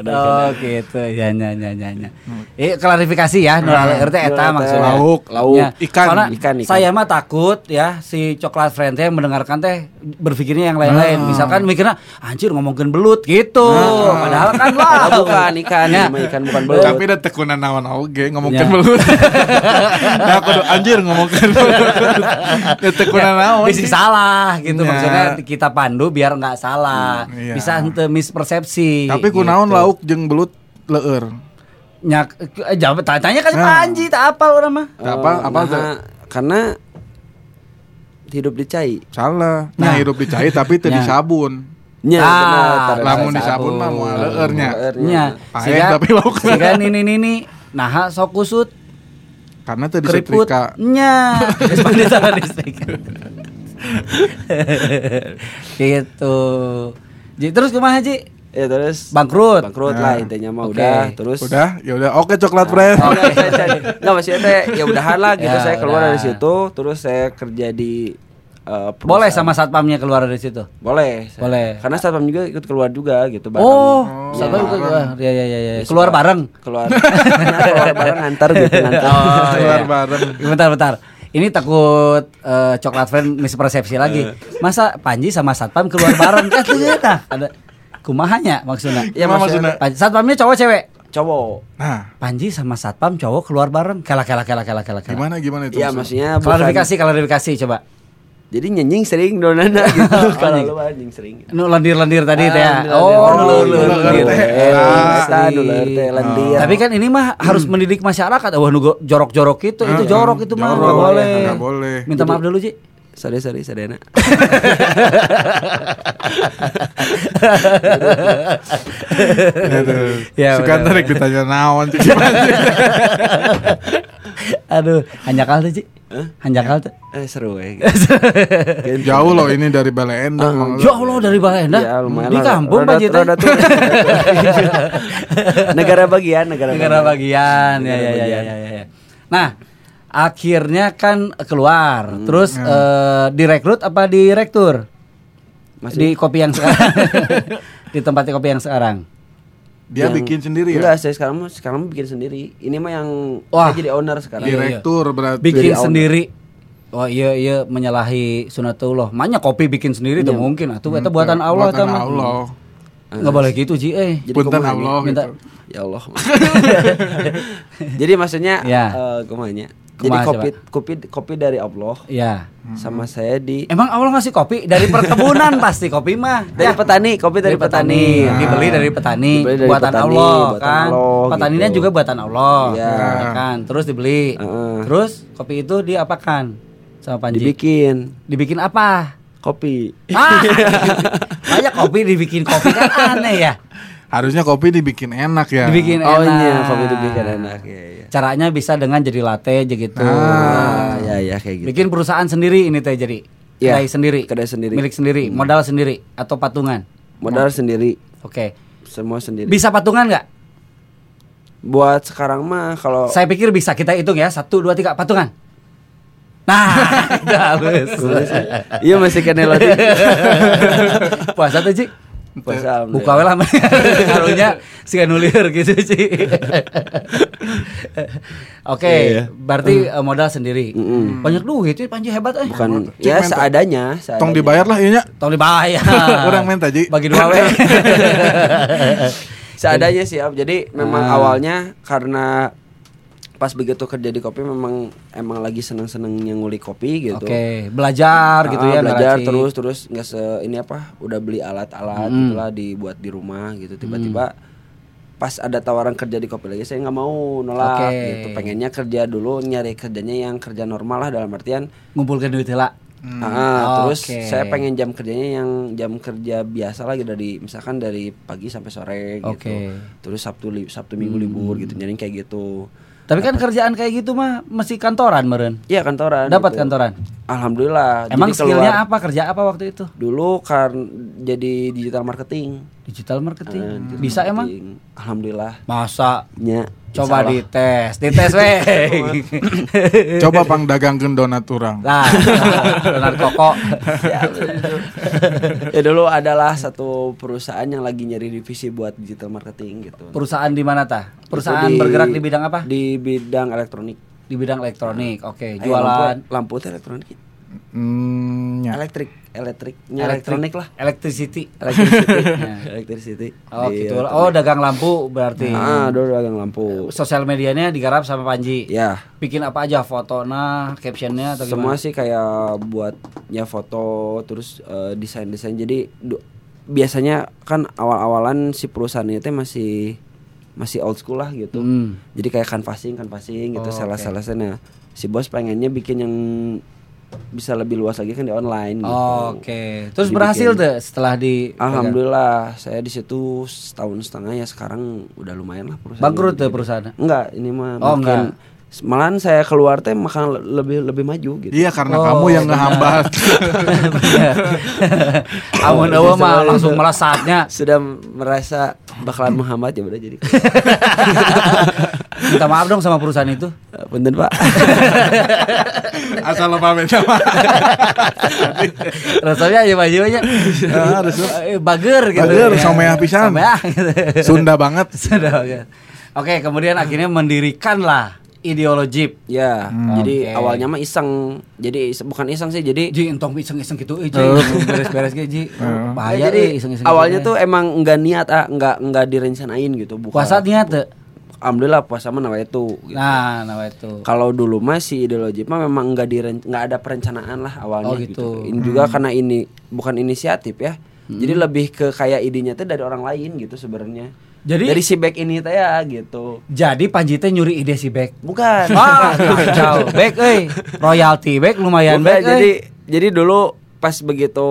Oh gitu ya nya nya nya nya. Eh klarifikasi ya nu RT eta maksudnya. Lauk, lauk, Ya, ikan, Soalnya ikan, ikan. saya mah takut ya si coklat friend teh mendengarkan teh berpikirnya yang lain-lain. Misalkan mikirnya anjir ngomongin belut gitu. Padahal kan Oh, lah. bukan ikan Ya. ikan bukan belut Tapi ada tekunan naon oge ngomongkeun Ya. belut. Nah, kudu anjir ngomongkeun belut. Ya tekunan naon. Bisa salah gitu Ya. maksudnya kita pandu biar nggak salah. Hmm, iya. Bisa henteu mispersepsi. Tapi kunaon gitu. lauk jeung belut leueur. Nyak, eh, jawab tanya kan Nah. Panji tak apal orang mah. Tak apa, apa nah, karena hidup di cai Salah. Nah. Nah, hidup dicai tapi teu Ya. disabun. nya Ah, taruh Lamun sabun. disabun mah moal leueurnya. Leueurnya. Nya, Paeh, siga, tapi lauk. siga nini nini, nah sok kusut Karena teu keriput, disetrika. nya, Geus mandi tara disetrika. gitu. Ji, terus kumaha Ji? ya terus Bangkrut. bangkrut Nah. lah intinya mah Oke. udah terus Udah, ya udah. Oke coklat friend. Oh, enggak, saya, saya, enggak maksudnya teh ya udahan lah gitu Ya, saya keluar udah. dari situ terus saya kerja di eh, Boleh sama satpamnya keluar dari situ. boleh saya- Boleh. karena satpam juga ikut keluar juga gitu bareng. Oh, Ya, satpam bareng. keluar. Ya ya ya ya. Ya, Keluar bareng. keluar keluar bareng ngantar gitu ngantar Oh, Keluar iya. bareng. Bentar bentar. Ini takut eh, coklat friend mispersepsi lagi. Masa Panji sama satpam keluar bareng? Kan ternyata ada kumahanya maksudnya. Ya, maksudnya- Panji, satpamnya cowok cewek. cowok Nah, Panji sama satpam cowok keluar bareng. Kela kela kela kela kela. gimana gimana itu? ya maksudnya Klarifikasi klarifikasi coba. Jadi nyenying sering donana gitu kalau anjing. lu anjing sering Nu lendir-lendir tadi Ah, teh ya. lendir-lendir. Oh, nu lendir teh. Ah. Teh lendir. Tapi kan ini mah harus mendidik masyarakat. Wah, nu go- jorok-jorok itu, itu Hmm, jorok itu mah jorok. nggak boleh. Nggak boleh. Minta maaf dulu, Ji. sorry sorry sadena Aduh. Ya, Suka tarik ditanya naon cik gimana? Aduh, hanjakal Ji. Hanjakal tuh. eh seru ya Jauh loh ini dari Bale Endah. Mang. Ya Allah dari Balenda. Ya, lumayan Di kampung Pak Ji teh. roda tuh. negara bagian negara Negara bagian. Ya, Negara ya, ya, bagian. ya, ya, ya. Nah, akhirnya kan keluar. Terus eh, direkrut apa direktur? Masih- Di kopi yang sekarang. di tempat kopi yang sekarang. Dia Yang- bikin sendiri ya. Enggak, saya sekarang mah- sekarang bikin sendiri. Ini mah yang Wah. saya jadi owner sekarang. Iya, iya. Direktur berarti. Bikin Jadi owner. sendiri. Oh iya iya menyalahi sunatullah. Makanya kopi bikin sendiri itu Iya. mungkin atuh eta buatan Allah Buatan eta mah. Allah. Enggak boleh gitu, Ji. Eh. Jadi Punten Allah Minta gitu. Ya Allah. jadi maksudnya Ya. eh kumanya. Jadi Kumaha, kopi kopi kopi dari Allah Ya. sama saya di Emang Allah ngasih kopi dari perkebunan pasti kopi mah. dari Ya. petani, kopi dari, dari petani, petani. dibeli dari petani, Dibeli dari buatan petani, Allah buatan kan. Allah, Petaninya gitu. juga buatan Allah. Iya. ya kan. Terus dibeli. Heeh. Terus kopi itu diapakan sama Panji? Dibikin Dibikin apa? kopi. Ah, banyak kopi dibikin kopi kan aneh ya. Harusnya kopi dibikin enak ya. Dibikin Oh enak. iya, kopi dibikin enak ya, ya. Caranya bisa dengan jadi latte aja gitu. Ah, ya ya kayak gitu. Bikin perusahaan sendiri ini teh jadi. Iya, Kedai sendiri. kedai sendiri. Milik sendiri, modal sendiri atau patungan. Modal sendiri, Oke. semua sendiri. Bisa patungan nggak? Buat sekarang mah kalau Saya pikir bisa kita hitung ya. Satu, dua, tiga, patungan. Nah, halus. Iya masih kena lagi. Puasa tuh, Ci. Puasa Buka we lah karunya si nulir gitu, Ci. Oke, Iya. berarti eh, modal sendiri. Mm-mm. Banyak duit itu Panji hebat eh. Bukan Cik, ya seadanya, seadanya. Tong dibayar lah iya nya. Tolong dibayar. Kurang minta, Ji. Bagi dua we. Seadanya sih, Ab. Jadi memang Ah. awalnya karena pas begitu kerja di kopi memang emang lagi seneng-senengnya ngulik kopi gitu. Oke, belajar gitu Ah, ya belajar terus terus nggak se ini apa udah beli alat-alat Mm. gitulah dibuat di rumah gitu tiba-tiba pas ada tawaran kerja di kopi lagi saya nggak mau nolak Oke. gitu pengennya kerja dulu nyari kerjanya yang kerja normal lah dalam artian ngumpulkan duit heula. ah, terus Oke. saya pengen jam kerjanya yang jam kerja biasa lagi dari misalkan dari pagi sampai sore gitu Oke. terus sabtu li- sabtu minggu libur gitu jadi kayak gitu Tapi kan kerjaan kayak gitu mah mesti kantoran meren. Iya kantoran Dapat gitu. kantoran. alhamdulillah Emang Jadi skillnya keluar- apa? Kerja apa waktu itu? dulu kan jadi digital marketing Digital marketing. Eh, digital Bisa emang? marketing. Alhamdulillah. Masa Nya. Coba dites, dites weh. Coba pang dagangkeun donat urang. Nah, donat koko. ya dulu adalah satu perusahaan yang lagi nyari divisi buat digital marketing gitu. Perusahaan di mana tah? Perusahaan di- bergerak di bidang apa? Di bidang elektronik. Di bidang elektronik. Oke, Ayo, jualan lampu, lampu elektronik. Hmm, nya. Elektrik, elektriknya elektronik lah. Electricity. Electricity. Ya. Electricity. Oh, Di gitu. elektronik. Oh, dagang lampu berarti. Ah, dulu dagang lampu. Sosial medianya digarap sama Panji. Ya, Bikin apa aja foto nah, captionnya atau semua gimana? sih kayak buat ya foto terus eh, desain-desain. Jadi du- biasanya kan awal-awalan si perusahaan itu masih masih old school lah gitu. Hmm. Jadi kayak canvassing, canvassing gitu, Oh, sales-salesnya. Si bos pengennya bikin yang bisa lebih luas lagi kan di online gitu. Oke. Terus Dibikin. berhasil deh setelah di Alhamdulillah saya di situ setahun setengah ya sekarang udah lumayan lah perusahaan. Bangkrut tuh perusahaan. Enggak, ini mah Oh, makin malahan saya keluar teh makan lebih lebih maju gitu. Iya karena Oh, kamu yang ngehambat. Amun eueuh mah langsung malah saatnya Sudah merasa bakalan menghambat ya udah jadi. minta maaf dong sama perusahaan itu. Punten Pak. Asal lo pamit sama. Rasanya aja harus Eh, bager gitu. Bager, someah pisan. Someah gitu. Sunda banget. Sudah bagus. Oke, kemudian akhirnya mendirikan lah ideologi. ya, jadi Oke. awalnya mah iseng. Jadi bukan iseng sih, jadi Ji, entong iseng-iseng gitu, eh, Ji. beres-beres gitu, Ji. Ya, Bahaya jadi eh, iseng-iseng awalnya gitu, tuh emang enggak niat ah, enggak enggak direncanain gitu, bukan. puasa niat tuh. Alhamdulillah puasa mah nawa itu. gitu. Nah, nah itu. Kalau dulu mah si ideologi mah memang enggak diren enggak ada perencanaan lah awalnya Oh, gitu. Ini juga karena ini bukan inisiatif ya. Jadi lebih ke kayak idenya tuh dari orang lain gitu sebenarnya. Jadi- dari si back ini teh ya gitu. Jadi Panji teh nyuri ide si Bek. Bukan. Ah, kacau. Bek euy. Royalty Bek lumayan Bukan, Bek. jadi Jadi jadi dulu pas begitu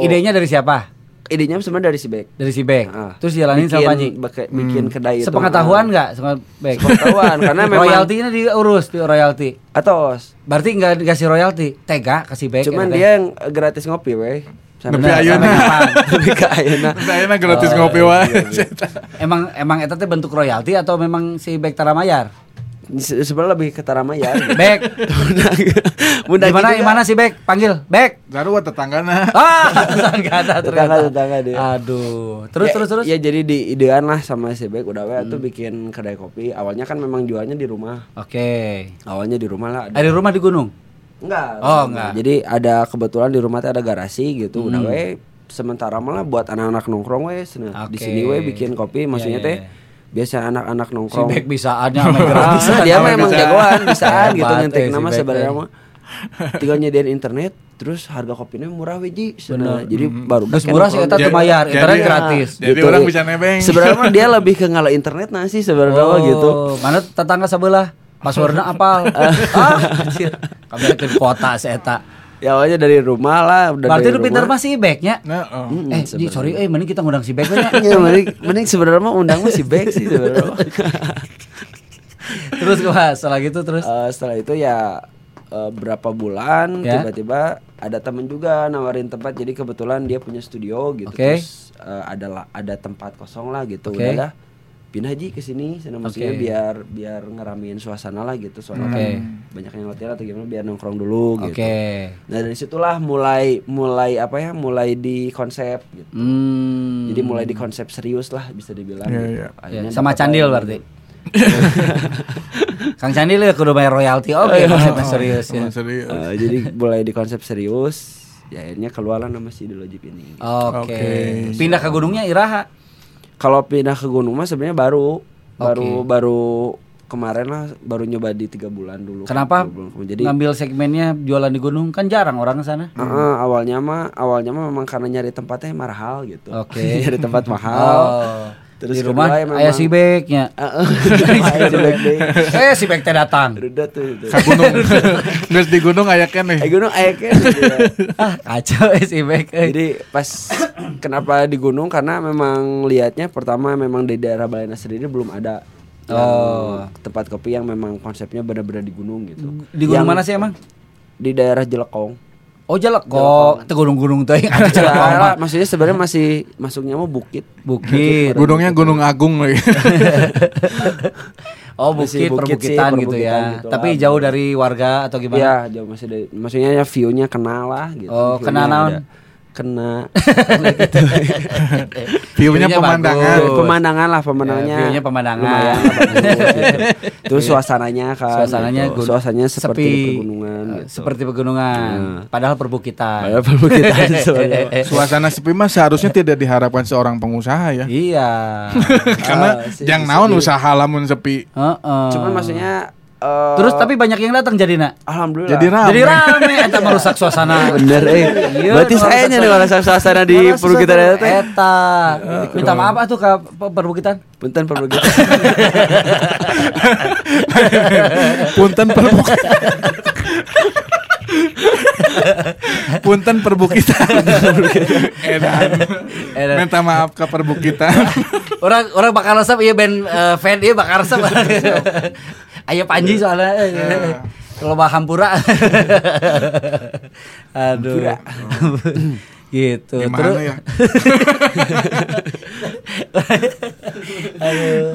idenya dari siapa? Idenya sebenarnya dari si back. Dari si Bek. Ah. Terus jalanin sama Panji. bikin kedai itu. Sepengetahuan enggak sama Bek? Sepengetahuan, karena memang- royaltinya diurus di royalti. Atos. Berarti enggak dikasih royalty. Tega kasih Bek. Cuman dia yang gratis ngopi weh. Sampai kapan? Tapi ke ayeuna. Saya gratis Oh, ngopi wae. iya, Emang emang eta teh bentuk royalti atau memang si Bek tara mayar? Se- Sebenarnya lebih ke Taramaya. Bek. Mudah Di mana juga. di mana si Bek? Panggil. Bek. Zarua tetanggana. Ah, tetangga ada ternyata. Tetangga-tetangga dia. Aduh. Terus Ya- terus terus. Ya jadi di idean lah sama si Bek udah weh tuh bikin kedai kopi. Awalnya kan memang jualnya di rumah. Oke. Awalnya di rumah lah. Ada rumah di gunung. Enggak. Oh, enggak. Jadi ada kebetulan di rumah tuh ada garasi gitu. Udah we sementara malah buat anak-anak nongkrong we Nah, di sini we bikin kopi maksudnya Iya, teh iya, biasa anak-anak Si nongkrong. Bek bisaannya sama gerak. bisa dia mah emang bisa. jagoan bisaan gitu eh, si nama sebenarnya eh. mah tinggal nyediain internet terus harga kopinya murah we ji Cenah. Bener. jadi baru Terus kan murah sih teu Jadi- mayar, internet jadi- gratis. Jadi orang bisa nebeng. sebenarnya mah dia lebih ke ngalah internet nah sih sebenarnya mah gitu Mana tetangga sebelah? Passwordnya apal. ah, anjir. Kami ke kota si eta. Ya awalnya dari rumah lah udah Berarti dari lu rumah. mah si Beknya. Nah, oh. Mm, Eh, sorry, eh mending kita ngundang si Bek ya mending, mending sebenarnya mah undang mah si back sih sebenarnya. Terus gua setelah gitu terus. Eh, setelah itu ya eh, berapa bulan Ya. tiba-tiba ada temen juga nawarin tempat jadi kebetulan dia punya studio gitu Oke. terus eh, ada ada tempat kosong lah gitu Oke. udah dah pindah aja ke sini sana maksudnya Oke. biar biar ngeramein suasana lah gitu soalnya Oke. kan banyak yang hotel atau gimana biar nongkrong dulu Oke. gitu nah dari situlah mulai mulai apa ya mulai di konsep gitu Hmm. jadi mulai di konsep serius lah bisa dibilang Iya, gitu. iya. Ya, Akhirnya sama Candil berarti. Kang Candil ya kudu bayar royalti oke iya. konsepnya serius ya. Oh, serius. Eh, jadi mulai di konsep serius ya akhirnya keluarlah nama si Ideologi ini Oke. Oke. Pindah ke gunungnya Iraha. Kalau pindah ke gunung mah sebenarnya baru baru Oke. baru kemarin lah baru nyoba di tiga bulan dulu Kenapa bulan jadi ngambil segmennya jualan di gunung kan jarang orang ke sana. eh, eh, awalnya mah awalnya mah memang karena nyari tempatnya mahal gitu Oke. nyari tempat mahal Oh. Terus di rumah ya memang- ayah si Beknya. Ayah si Bek eh si Bek teh datang. Tuh. Ka gunung. Geus di gunung aya keneh. Eh gunung ayah kan ah kacau eh si Bek. eh. Jadi pas kenapa di gunung karena memang lihatnya pertama memang di daerah Balena sendiri belum ada Oh. tempat kopi yang memang konsepnya benar-benar di gunung gitu. Di gunung Yang mana sih emang? Di daerah Jelekong. Oh jalak kok, itu gunung-gunung tuh yang ada jalak Daerah, maksudnya sebenarnya masih masuknya mau bukit. Bukit. Gunungnya Gunung Agung lagi. Oh Masih bukit, bukit sih, perbukitan gitu perbukitan ya. gitu Tapi lah. jauh dari warga atau gimana? Iya, jauh masih dari maksudnya ya view-nya kena lah gitu. Oh, View-nya kena gitu. View-nya pemandangan. bagus. pemandangan lah pemandangannya. Ya, view-nya pemandangan. Lumayan lah, bagus, gitu. Terus suasananya kan. Suasananya gitu. gun- suasananya seperti sepi, pegunungan eh, gitu. Seperti pegunungan, Nah. padahal perbukitan. Padahal perbukitan. Suasana sepi mah seharusnya tidak diharapkan seorang pengusaha ya. Iya. Karena bisa naon usaha lamun sepi. Heeh. Cuman maksudnya eh, Terus tapi banyak yang datang jadi nak. alhamdulillah. Jadi rame. Jadi rame eta merusak suasana. Bener eh. Iya, Berarti merusak saya nih suasana. malah suasana di Merusak perbukitan teh. Eta. Minta maaf atuh ke pe- perbukitan. Punten perbukitan. Punten perbukitan. Punten perbukitan. Edan. Edan. Minta maaf ke perbukitan. Orang orang bakal resep iya band eh, fan iya bakal resep. Ayo Panji soalnya. eh, Kalau bah hampura. Aduh. gitu. Gimana Terus ya?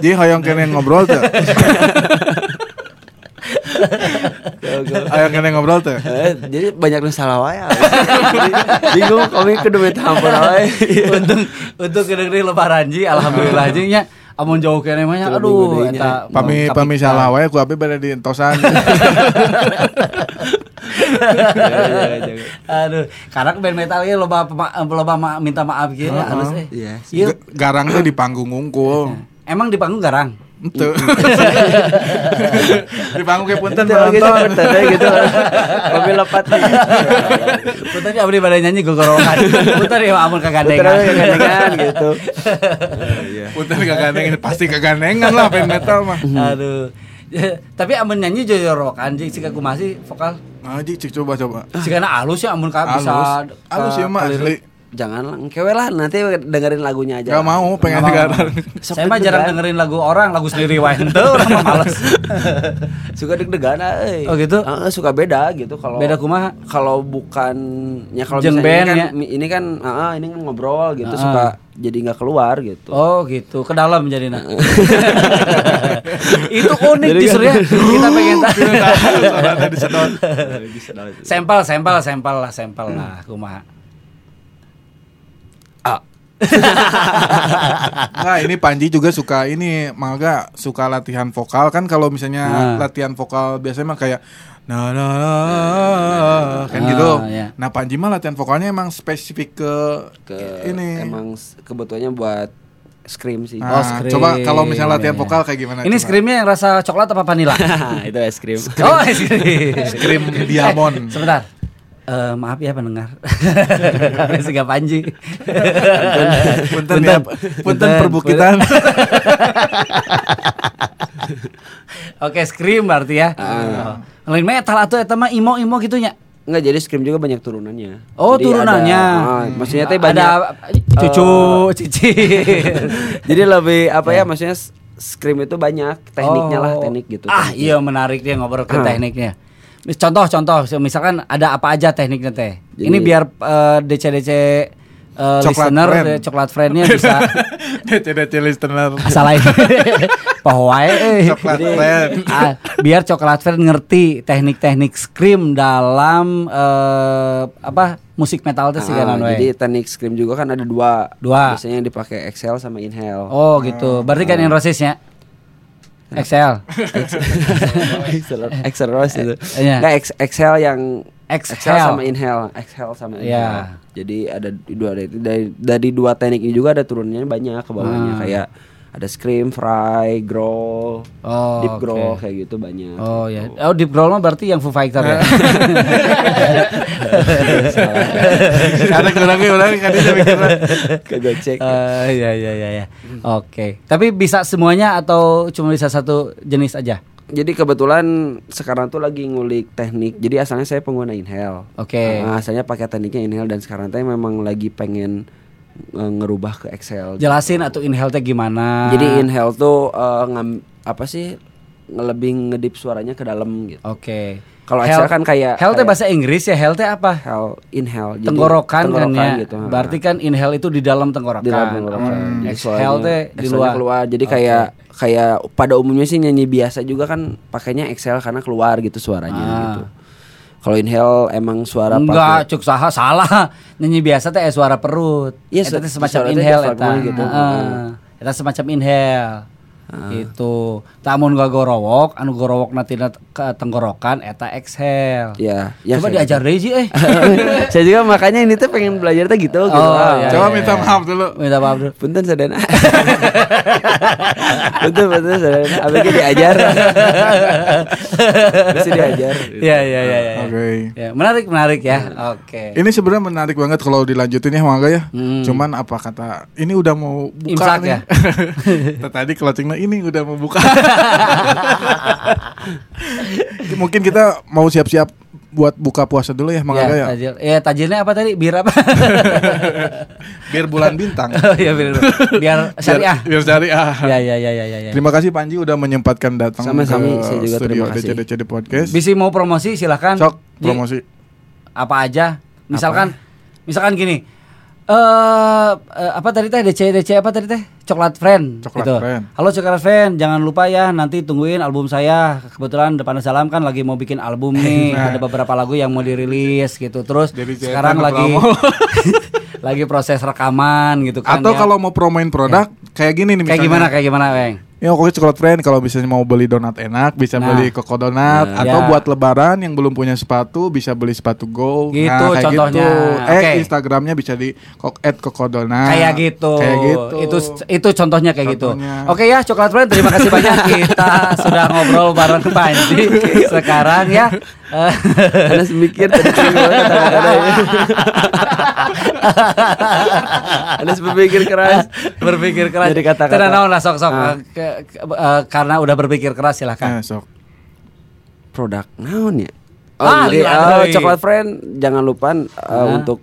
Jadi hoyong kene ngobrol tuh. Ayo kene ngobrol tuh. Eh, Jadi banyak yang salah wae. Bingung kami kudu minta ampun wae. untung untuk kedengerin lebaran ji alhamdulillah ji nya amun jauh kene mah aduh eta Pami pami salah wae ku abi bade di entosan. aduh karena band metal ieu loba pema- loba ma- minta maaf gitu ya halus eh Iya. Ieu, G- Garang tuh di panggung ngungkul. emang di panggung garang Itu. di panggung kayak punten Gitu gitu penonton. punten we gitu. Kami lepat. Putar abdi pada nyanyi gogorokan Putar ya amun kagandengan we kegandengan gitu. Punten kagandengan pasti kagandengan lah band metal mah. aduh tapi amun nyanyi jojorokan ji sika kumasi vokal Nah, cek coba coba. Sikana halus ya amun ka bisa Halus. Halus ya mah asli. Jangan lah, kewe lah nanti dengerin lagunya aja. Gak mau, pengen garang. Saya mah jarang dengerin lagu orang, lagu sendiri wae henteu orang mah males. suka deg-degan euy. Oh, gitu? Heeh, suka beda gitu kalau Beda kumaha? Kalau bukan ya kalau misalnya band, ini kan ya? ini kan heeh, ini kan ngobrol gitu Heeh. suka jadi nggak keluar gitu. Oh gitu, ke dalam jadi nah. Itu unik Jadi justru ya. kan- Kita pengen tahu. Sampel, sampel, sampel lah, sampel lah, kumaha. Nah ini Panji juga suka ini Malga suka latihan vokal kan kalau misalnya Nah. latihan vokal biasanya mah kayak nah nah, nah kan Ah, gitu. iya. Nah Panji mah latihan vokalnya emang spesifik ke, Ke ini. emang kebutuhannya buat scream sih. Nah, Oh, scream. coba kalau misalnya latihan iya. vokal kayak gimana? Ini Coba. screamnya yang rasa coklat apa vanila? itu es krim. Oh, es krim. Scream diamond. Sebentar. Eh, maaf ya pendengar. Siga Panji. Punten ya, punten perbukitan. Oke, scream berarti ya. Ah. Oh. Lain metal atau eta mah imo-imo gitunya. Enggak jadi scream juga banyak turunannya. Oh, Jadi turunannya. ada- ah, maksudnya teh banyak Ada cucu, cici. Jadi lebih apa ya maksudnya scream itu banyak tekniknya lah Oh. teknik gitu. Ah, tekniknya. iya menarik dia ngobrol ke Ah. tekniknya. Mis- Contoh, contoh, misalkan ada apa aja tekniknya teh. Jadi- Ini biar eh, DC-DC eh, Coklat listener, friend. coklat friendnya bisa DC-DC listener. asal lain. Pahwai eh. Coklat Jadi, friend. ah, biar coklat friend ngerti teknik-teknik scream dalam eh, apa musik metal teh sih kan jadi teknik scream juga kan ada dua. Dua. Biasanya yang dipakai exhale sama inhale. Oh gitu. Berarti kan Inrosisnya Excel. exhale Rose itu. Iya. Nggak, ex- exhale yang Exhale. sama inhale, exhale sama Iya. inhale. Jadi ada dua dari, dari dari dua teknik ini juga ada turunnya banyak ke bawahnya Ah. kayak ada scream, fry, growl, Oh, deep growl kayak gitu banyak. Oh ya. Oh Deep Growl mah berarti yang Foo Fighter ya. Karena kurangnya orang kan dia mikirnya Kegocek. Eh ya ya ya ya. Oke. Tapi bisa semuanya atau cuma bisa satu jenis aja? Jadi kebetulan sekarang tuh lagi ngulik teknik. Jadi asalnya saya pengguna inhale. Oke. Nah, asalnya pakai tekniknya inhale dan sekarang saya memang lagi pengen ngerubah ke exhale. Jelasin atau inhale teh gimana? Jadi inhale tuh eh, ngam, apa sih lebih ngedip suaranya ke dalam gitu. Oke. Kalau Hell- Excel kan kayak- Hell teh bahasa Inggris ya, hell teh apa? Hell inhale jadi tenggorokan, tenggorokan kan ya. gitu. Berarti kan inhale itu di dalam tenggorokan. di dalam tenggorokan. Hmm. Exhale teh di luar. keluar. Jadi Oke. kayak kayak pada umumnya sih nyanyi biasa juga kan pakainya exhale karena keluar gitu suaranya Ah. gitu. Kalau inhale emang suara Enggak, pakai- cuk saha salah. Nyanyi biasa teh eh, suara perut. Iya, su- teh semacam inhale eta. gitu. Heeh. Eta semacam inhale. Gitu. Tamun gak gorowok, anu gorowok nanti ke tenggorokan eta exhale. Ya, ya Coba kayak diajar deh Ji, eh. Saya juga makanya ini tuh pengen belajar tuh gitu gitu. Oh, iya, Coba iya, minta iya. maaf dulu. Minta maaf dulu. Punten sadana. Punten punten sadana. Abg diajar. Bisa diajar. Iya, iya, iya, iya. Oke. Ya, menarik, menarik ya. Oke. Ini sebenarnya menarik banget kalau dilanjutin ya Mangga ya. Hmm. Cuman apa kata ini udah mau buka Imsak nih. ya? Tadi closingnya ini udah mau buka. Mungkin kita mau siap-siap buat buka puasa dulu ya Mangga Ya, ya. tajil. Ya, tajilnya apa tadi? Bir apa? Biar bulan bintang. oh iya, bir. Biar syariah. Biar, biar syariah. Ya, ya, ya, ya, ya. ya. Terima kasih Panji udah menyempatkan datang Sama-sama, ke saya juga studio terima kasih. DCDCD Podcast. Bisi mau promosi silahkan. Sok promosi. apa aja? Misalkan, misalkan gini. Eh eh, apa tadi teh DC DC apa tadi teh? Coklat Friend Coklat gitu. Friend. Halo Coklat Friend, jangan lupa ya nanti tungguin album saya. Kebetulan Depan Salam kan lagi mau bikin album nih. Nah. Ada beberapa lagu yang mau dirilis gitu. Terus Jadi sekarang lagi lagi proses rekaman gitu kan. Atau ya. kalau mau promoin produk kayak gini nih kayak misalnya. gimana kayak gimana, Bang? Ya pokoknya coklat friend kalau misalnya mau beli donat enak bisa Nah. beli koko donat Nah. atau Ya. buat lebaran yang belum punya sepatu bisa beli sepatu go. Gitu, kayak contohnya. Gitu. Eh. Instagramnya bisa di kok at koko donat. kayak gitu. Kayak gitu. Itu itu contohnya kayak Contohnya. gitu. Oke ya, coklat friend terima kasih banyak kita sudah ngobrol bareng Panji sekarang ya. Eh, Karena semikir tadi kata-kata. Anda berpikir keras. berpikir keras. Jadi kata-kata. Tidak naon lah sok-sok Ah. Ke- ke- eh, karena udah berpikir keras silahkan. Eh, sok. Produk naon ya? Oh, Ah, jadi, lihat, oh, euy. coklat friend jangan lupa uh, Nah. untuk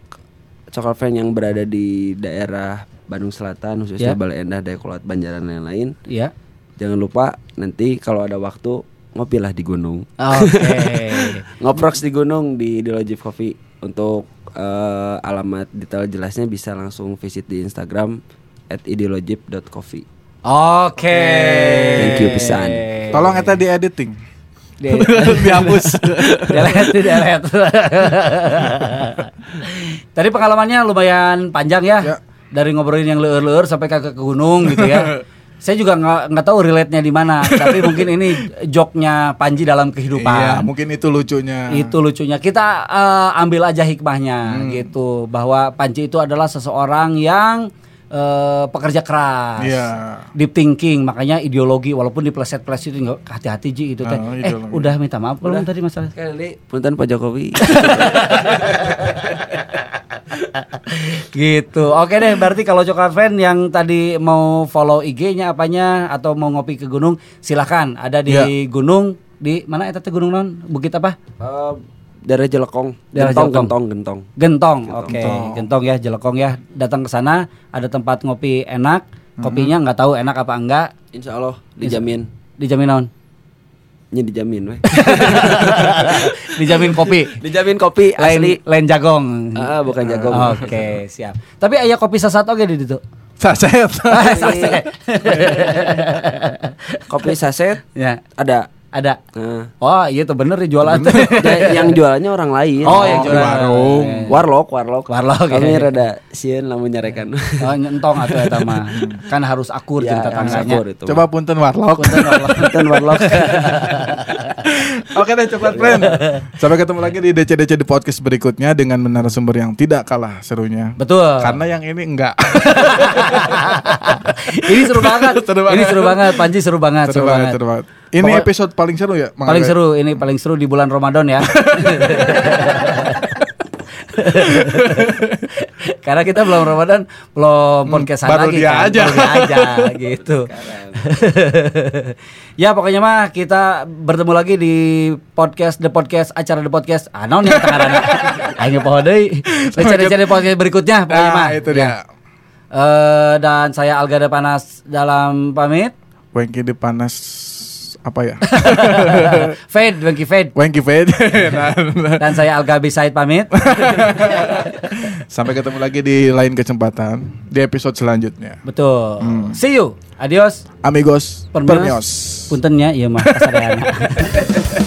coklat friend yang berada di daerah Bandung Selatan khususnya Ya. Bale Endah, Dayakolot, Banjaran dan lain-lain. Iya. Jangan lupa nanti kalau ada waktu ngopilah di gunung. Oke. Ngoprox di gunung di Dilojip Coffee untuk eh, alamat detail jelasnya bisa langsung visit di Instagram at ideologip.coffee. Oke. Thank you pisan. Tolong eta di editing. Di- Dihapus. delete di delete. Tadi pengalamannya lumayan panjang ya. Ya. Dari ngobrolin yang leur-leur sampai ke, ke gunung gitu ya. Saya juga nggak nggak tahu relate-nya di mana, tapi mungkin ini joknya Panji dalam kehidupan. Iya, mungkin itu lucunya. Itu lucunya. Kita eh, ambil aja hikmahnya gitu bahwa Panji itu adalah seseorang yang eh, pekerja keras. Iya. Deep thinking, makanya ideologi walaupun dipleset-pleset itu nggak hati-hati Ji itu teh. Oh, eh, ideologi. udah minta maaf belum tadi masalah. Kali punten Pak Jokowi. gitu. Oke deh, berarti kalau coklat friend yang tadi mau follow IG-nya apanya atau mau ngopi ke gunung, silahkan. Ada di Iya. gunung di mana eta teh gunung non? Bukit apa? Eh, daerah Jelekong. Daerah gentong, Jelekong. gentong, gentong. Gentong. Oke, Gentong. Gentong ya, Jelekong ya. Datang ke sana, ada tempat ngopi enak. Kopinya nggak tahu enak apa enggak. Insya Allah dijamin. Dijamin non? Nya dijamin weh. Dijamin kopi. dijamin kopi asli. Lain lain jagong. Ah, bukan jagong. Oke, siap. Tapi ayah kopi sesat oke di situ. Saset. Ah, selesai. kopi saset ya, ada. Ada. Nah, Wah, iya tuh bener nih jualan. ya, yang jualannya orang lain. Oh, yang di jualan warung. Warlock, warlock. Warlock, Kami ya. rada sieun lamun nyarekan. Oh, nyentong atau eta mah. Kan harus akur Ya, cerita harus tangganya. akur itu. Coba punten warlock. Punten, warlock. Punten warlock. Oke deh coklat friend. Sampai ketemu lagi di DCDC di podcast berikutnya dengan narasumber yang tidak kalah serunya. Betul. Karena yang ini enggak. ini seru banget. Seru Ini banget. seru banget. Panji seru banget. seru banget, seru banget. Ini Pokok- episode paling seru ya? Mang Paling seru ini paling seru di bulan Ramadan ya. Karena kita belum Ramadan, belum podcastan baru lagi dia kan, aja. baru dia aja gitu. ya pokoknya mah kita bertemu lagi di podcast The Podcast acara The Podcast. Ah, naon ya tengah Ayo pohon deui. Cari-cari podcast berikutnya pokoknya mah. Nah, itu Ya. dia. Eh, dan saya Alga Panas dalam pamit. Wengki di panas apa ya? Fade, Wengki. Wanky Fade. Nah, Dan saya Algabi Said pamit. sampai ketemu lagi di lain kesempatan di episode selanjutnya. Betul. See you. Adios. Amigos, Permios. permios. Puntennya iya mah kasareana.